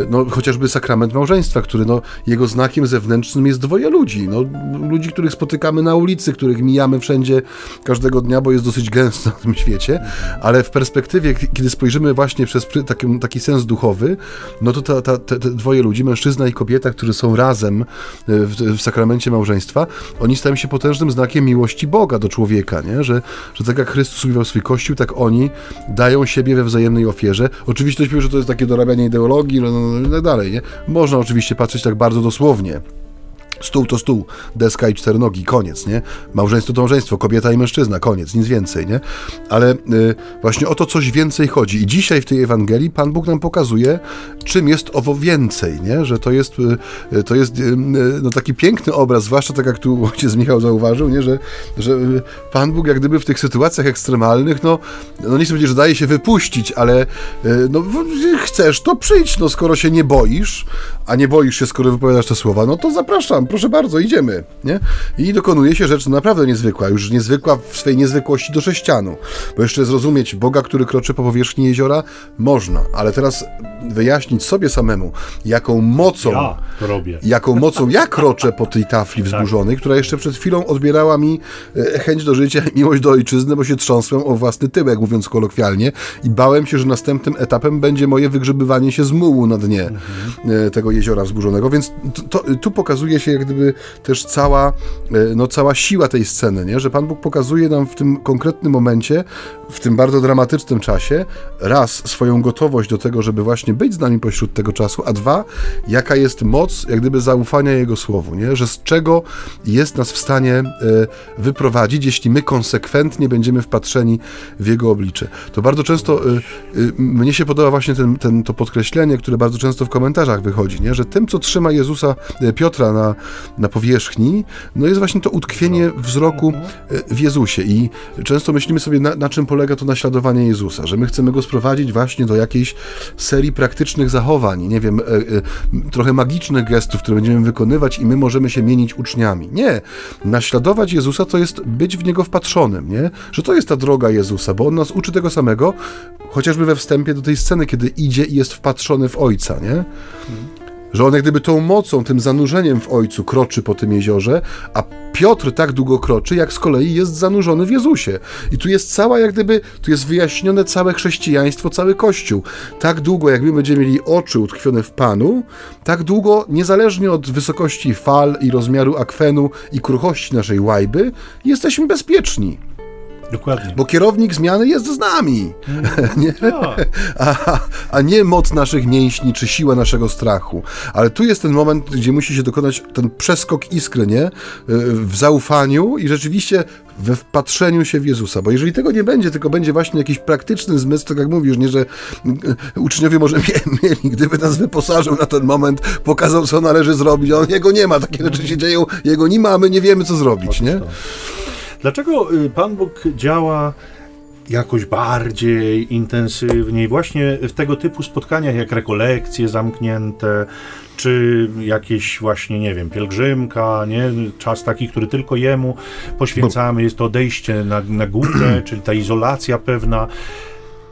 no, chociażby sakrament małżeństwa, który no, jego znakiem zewnętrznym jest dwoje ludzi, no, ludzi, których spotykamy na na ulicy, których mijamy wszędzie każdego dnia, bo jest dosyć gęsto na tym świecie, ale w perspektywie, kiedy spojrzymy właśnie przez taki, taki sens duchowy, no to ta, ta, te, te dwoje ludzi, mężczyzna i kobieta, którzy są razem e, w, w sakramencie małżeństwa, oni stają się potężnym znakiem miłości Boga do człowieka, nie? Że, że tak jak Chrystus używał swój Kościół, tak oni dają siebie we wzajemnej ofierze. Oczywiście ktoś powie, że to jest takie dorabianie ideologii, no, no, no i tak dalej, nie? Można oczywiście patrzeć tak bardzo dosłownie, Stół to stół, deska i cztery nogi, koniec, nie? Małżeństwo to małżeństwo, kobieta i mężczyzna, koniec, nic więcej, nie? Ale y, właśnie o to coś więcej chodzi. I dzisiaj w tej Ewangelii Pan Bóg nam pokazuje, czym jest owo więcej, nie? Że to jest, y, to jest y, y no, taki piękny obraz, zwłaszcza tak jak tu [LAUGHS] ojciec Michał zauważył, nie? Że, że y, Pan Bóg jak gdyby w tych sytuacjach ekstremalnych, no, no nie chcę powiedzieć, że daje się wypuścić, ale y, no, chcesz, to przyjdź, no skoro się nie boisz, a nie boisz się, skoro wypowiadasz te słowa, no to zapraszam, proszę bardzo, idziemy, nie? I dokonuje się rzecz naprawdę niezwykła, już niezwykła w swej niezwykłości do sześcianu, bo jeszcze zrozumieć Boga, który kroczy po powierzchni jeziora, można, ale teraz wyjaśnić sobie samemu, jaką mocą, ja to robię. jaką mocą ja kroczę po tej tafli [LAUGHS] tak. wzburzonej, tak. która jeszcze przed chwilą odbierała mi e, chęć do życia i miłość do ojczyzny, bo się trząsłem o własny tyłek, mówiąc kolokwialnie, i bałem się, że następnym etapem będzie moje wygrzebywanie się z mułu na dnie mhm. tego jeziora wzburzonego, więc to, to, tu pokazuje się jak gdyby też cała, e, no, cała siła tej sceny, nie? że Pan Bóg pokazuje nam w tym konkretnym momencie, w tym bardzo dramatycznym czasie, raz swoją gotowość do tego, żeby właśnie być z nami pośród tego czasu, a dwa, jaka jest moc jak gdyby zaufania Jego Słowu, nie? że z czego jest nas w stanie e, wyprowadzić, jeśli my konsekwentnie będziemy wpatrzeni w Jego oblicze. To bardzo często, e, mnie się podoba właśnie ten, ten, to podkreślenie, które bardzo często w komentarzach wychodzi, nie? że tym, co trzyma Jezusa, Piotra na, na powierzchni, no jest właśnie to utkwienie wzroku e, w Jezusie. I często myślimy sobie, na, na czym polega to naśladowanie Jezusa, że my chcemy go sprowadzić właśnie do jakiejś serii praktycznych zachowań, nie wiem, e, e, trochę magicznych gestów, które będziemy wykonywać i my możemy się mienić uczniami. Nie. Naśladować Jezusa to jest być w niego wpatrzonym, nie? Że to jest ta droga Jezusa, bo on nas uczy tego samego, chociażby we wstępie do tej sceny, kiedy idzie i jest wpatrzony w Ojca, nie? Że on jak gdyby tą mocą, tym zanurzeniem w Ojcu kroczy po tym jeziorze, a Piotr tak długo kroczy, jak z kolei jest zanurzony w Jezusie. I tu jest cała, jak gdyby, tu jest wyjaśnione całe chrześcijaństwo, cały Kościół. Tak długo, jak my będziemy mieli oczy utkwione w Panu, tak długo, niezależnie od wysokości fal i rozmiaru akwenu i kruchości naszej łajby, jesteśmy bezpieczni. Dokładnie. Bo kierownik zmiany jest z nami, mm, [LAUGHS] nie? Tak. A, a nie moc naszych mięśni czy siła naszego strachu. Ale tu jest ten moment, gdzie musi się dokonać ten przeskok iskry, nie? W zaufaniu i rzeczywiście we wpatrzeniu się w Jezusa. Bo jeżeli tego nie będzie, tylko będzie właśnie jakiś praktyczny zmysł, tak jak mówisz, nie, że e, uczniowie może [LAUGHS] mieli, gdyby nas wyposażył na ten moment, pokazał, co należy zrobić, a on jego nie ma, takie rzeczy się dzieją, jego nie ma, a my nie wiemy, co zrobić, nie? Dlaczego y, Pan Bóg działa jakoś bardziej intensywniej, właśnie w tego typu spotkaniach jak rekolekcje zamknięte, czy jakieś właśnie, nie wiem, pielgrzymka, nie? Czas taki, który tylko jemu poświęcamy, jest to odejście na, na górę, [CLEARS THROAT] czyli ta izolacja pewna.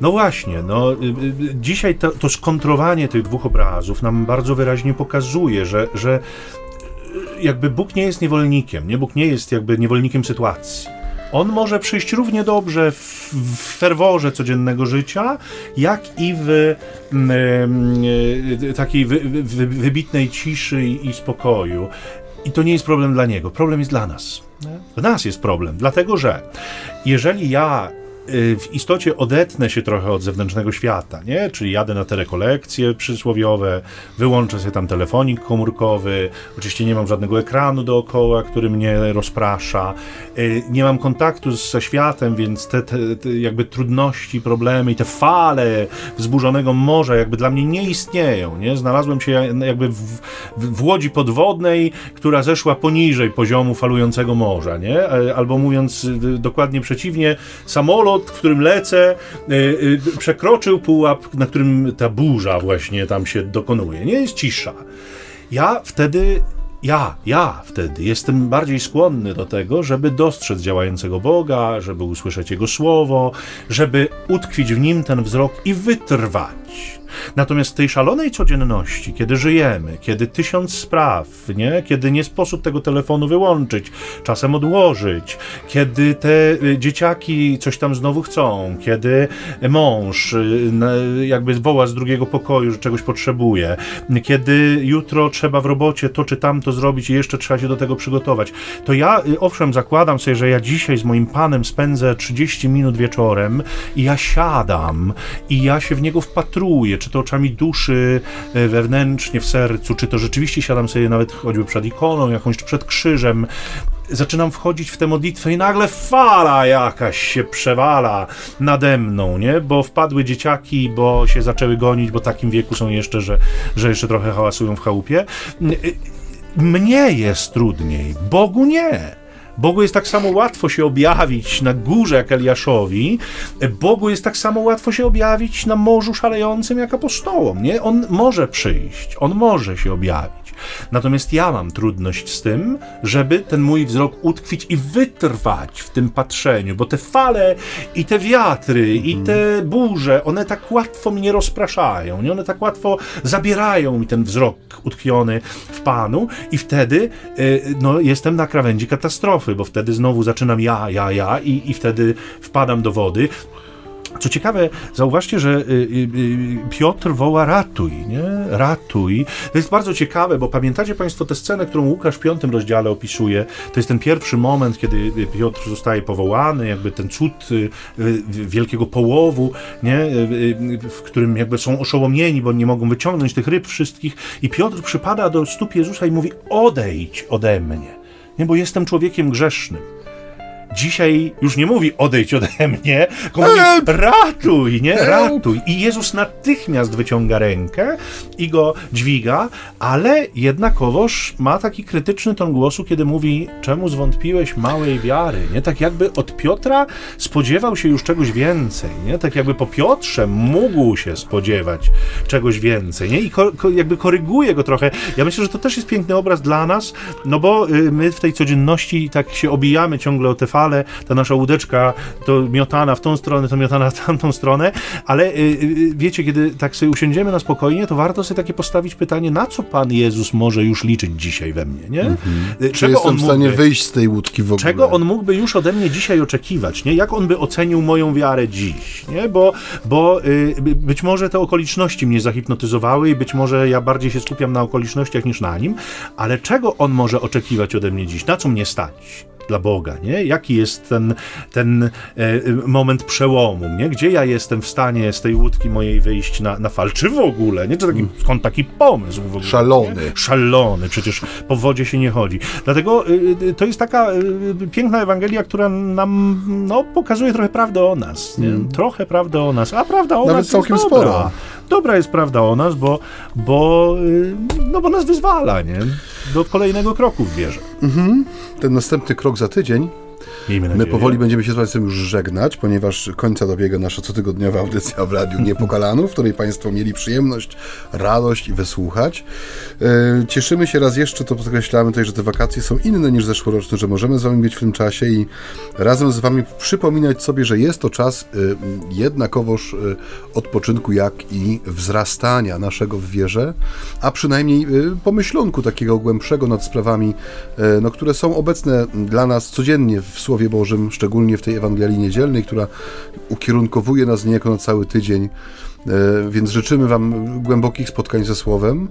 No właśnie, no, y, y, dzisiaj to, to skontrowanie tych dwóch obrazów nam bardzo wyraźnie pokazuje, że, że jakby Bóg nie jest niewolnikiem, nie? Bóg nie jest jakby niewolnikiem sytuacji. On może przyjść równie dobrze w, w ferworze codziennego życia, jak i w y, takiej wy, wy, wybitnej ciszy i, i spokoju. I to nie jest problem dla niego, problem jest dla nas. Dla nas jest problem, dlatego że jeżeli ja Y, w istocie odetnę się trochę od zewnętrznego świata, nie? Czyli jadę na te rekolekcje przysłowiowe, wyłączę sobie tam telefonik komórkowy, oczywiście nie mam żadnego ekranu dookoła, który mnie rozprasza, y, nie mam kontaktu ze światem, więc te, te, te jakby trudności, problemy i te fale wzburzonego morza jakby dla mnie nie istnieją, nie? Znalazłem się jakby w, w, łodzi podwodnej, która zeszła poniżej poziomu falującego morza, nie? E, albo mówiąc y, dokładnie przeciwnie, samolot w którym lecę, y, y, przekroczył pułap, na którym ta burza właśnie tam się dokonuje. Nie jest cisza. Ja wtedy ja, ja wtedy jestem bardziej skłonny do tego, żeby dostrzec działającego Boga, żeby usłyszeć Jego słowo, żeby utkwić w nim ten wzrok i wytrwać. Natomiast w tej szalonej codzienności, kiedy żyjemy, kiedy tysiąc spraw, nie? kiedy nie sposób tego telefonu wyłączyć, czasem odłożyć, kiedy te y, dzieciaki coś tam znowu chcą, kiedy mąż y, jakby woła z drugiego pokoju, że czegoś potrzebuje, kiedy jutro trzeba w robocie to czy tamto zrobić i jeszcze trzeba się do tego przygotować, to ja y, owszem zakładam sobie, że ja dzisiaj z moim panem spędzę 30 minut wieczorem i ja siadam i ja się w niego wpatruję, czy to oczami duszy, e, wewnętrznie w sercu, czy to rzeczywiście siadam sobie nawet choćby przed ikoną jakąś, czy przed krzyżem, zaczynam wchodzić w tę modlitwę i nagle fala jakaś się przewala nade mną, nie? Bo wpadły dzieciaki, bo się zaczęły gonić, bo takim wieku są jeszcze, że, że jeszcze trochę hałasują w chałupie. Mnie jest trudniej, Bogu nie. Bogu jest tak samo łatwo się objawić na górze jak Eliaszowi, Bogu jest tak samo łatwo się objawić na morzu szalejącym jak apostołom, nie? On może przyjść, on może się objawić. Natomiast ja mam trudność z tym, żeby ten mój wzrok utkwić i wytrwać w tym patrzeniu, bo te fale i te wiatry i te burze, one tak łatwo mnie rozpraszają, nie? one tak łatwo zabierają mi ten wzrok utkwiony w Panu i wtedy y, no, jestem na krawędzi katastrofy, bo wtedy znowu zaczynam ja, ja, ja i, i wtedy wpadam do wody. Co ciekawe, zauważcie, że y, y, y, Piotr woła ratuj, nie? Ratuj. To jest bardzo ciekawe, bo pamiętacie Państwo tę scenę, którą Łukasz w piątym rozdziale opisuje. To jest ten pierwszy moment, kiedy Piotr zostaje powołany, jakby ten cud wielkiego połowu, nie? w którym jakby są oszołomieni, bo nie mogą wyciągnąć tych ryb wszystkich. I Piotr przypada do stóp Jezusa i mówi: Odejdź ode mnie, nie? bo jestem człowiekiem grzesznym dzisiaj już nie mówi odejdź ode mnie, tylko mówi ratuj, nie? Ratuj. I Jezus natychmiast wyciąga rękę i go dźwiga, ale jednakowoż ma taki krytyczny ton głosu, kiedy mówi, czemu zwątpiłeś małej wiary, nie? Tak jakby od Piotra spodziewał się już czegoś więcej, nie? Tak jakby po Piotrze mógł się spodziewać czegoś więcej, nie? I ko ko jakby koryguje go trochę. Ja myślę, że to też jest piękny obraz dla nas, no bo y, my w tej codzienności tak się obijamy ciągle o te fale, ta nasza łódeczka to miotana w tą stronę, to miotana w tamtą stronę, ale y, y, wiecie, kiedy tak sobie usiądziemy na spokojnie, to warto sobie takie postawić pytanie, na co Pan Jezus może już liczyć dzisiaj we mnie, nie? Mhm. Czy jestem on w stanie mógłby, wyjść z tej łódki w ogóle? Czego On mógłby już ode mnie dzisiaj oczekiwać, nie? Jak On by ocenił moją wiarę dziś, nie? Bo, bo y, być może te okoliczności mnie zahipnotyzowały i być może ja bardziej się skupiam na okolicznościach niż na Nim, ale czego On może oczekiwać ode mnie dziś? Na co mnie stać? Dla Boga, nie? Jaki jest ten, ten e, moment przełomu, nie? Gdzie ja jestem w stanie z tej łódki mojej wyjść na, na fal, czy w ogóle, nie? Czy taki, skąd taki pomysł w ogóle? Szalony. Nie? Szalony, przecież po wodzie się nie chodzi. Dlatego y, y, to jest taka y, piękna Ewangelia, która nam, no, pokazuje trochę prawdę o nas, nie? Mm. Trochę prawdę o nas, a prawda o Nawet nas całkiem jest dobra. sporo. Dobra jest prawda o nas, bo, bo, no, bo nas wyzwala, nie? Do kolejnego kroku w. Mhm. Ten następny krok za tydzień Miejmy My powoli będziemy się z Państwem już żegnać, ponieważ końca dobiega nasza cotygodniowa audycja w Radiu Niepokalanów, w której Państwo mieli przyjemność, radość i wysłuchać. E, Cieszymy się raz jeszcze, to podkreślamy tutaj, że te wakacje są inne niż zeszłoroczne, że możemy z Wami być w tym czasie i razem z Wami przypominać sobie, że jest to czas e, jednakowoż e, odpoczynku, jak i wzrastania naszego w wierze, a przynajmniej pomyślunku takiego głębszego nad sprawami, no, które są obecne dla nas codziennie w Słowie Bożym, szczególnie w tej Ewangelii Niedzielnej, która ukierunkowuje nas niejako na cały tydzień. E, Więc życzymy Wam głębokich spotkań ze Słowem.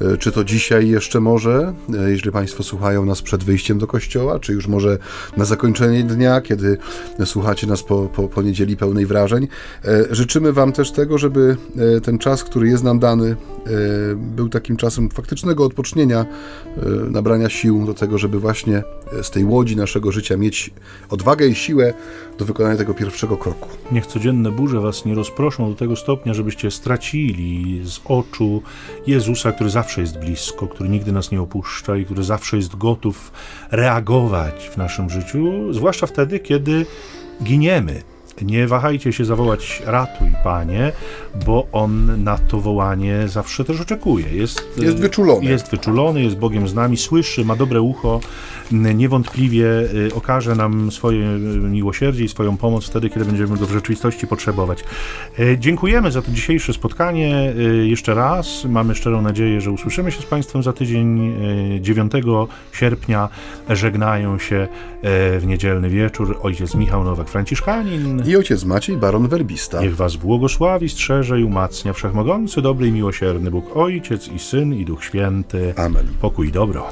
E, Czy to dzisiaj jeszcze może, e, jeżeli Państwo słuchają nas przed wyjściem do kościoła, czy już może na zakończenie dnia, kiedy słuchacie nas po, po, po niedzieli pełnej wrażeń. Życzymy Wam też tego, żeby ten czas, który jest nam dany, był takim czasem faktycznego odpocznienia, nabrania sił do tego, żeby właśnie z tej łodzi naszego życia mieć odwagę i siłę do wykonania tego pierwszego kroku. Niech codzienne burze was nie rozproszą do tego stopnia, żebyście stracili z oczu Jezusa, który zawsze jest blisko, który nigdy nas nie opuszcza i który zawsze jest gotów reagować w naszym życiu, zwłaszcza wtedy, kiedy giniemy. Nie wahajcie się zawołać ratuj, Panie, bo On na to wołanie zawsze też oczekuje. Jest, Jest wyczulony. Jest wyczulony, jest Bogiem z nami, słyszy, ma dobre ucho, niewątpliwie y, okaże nam swoje y, miłosierdzie i swoją pomoc wtedy, kiedy będziemy go w rzeczywistości potrzebować. Y, Dziękujemy za to dzisiejsze spotkanie jeszcze raz. Mamy szczerą nadzieję, że usłyszymy się z Państwem za tydzień. Y, 9 sierpnia żegnają się w niedzielny wieczór ojciec Michał Nowak-Franciszkanin. I ojciec Maciej, baron werbista. Niech Was błogosławi, strzeże i umacnia Wszechmogący, dobry i miłosierny Bóg Ojciec i Syn i Duch Święty. Amen. Pokój i dobro.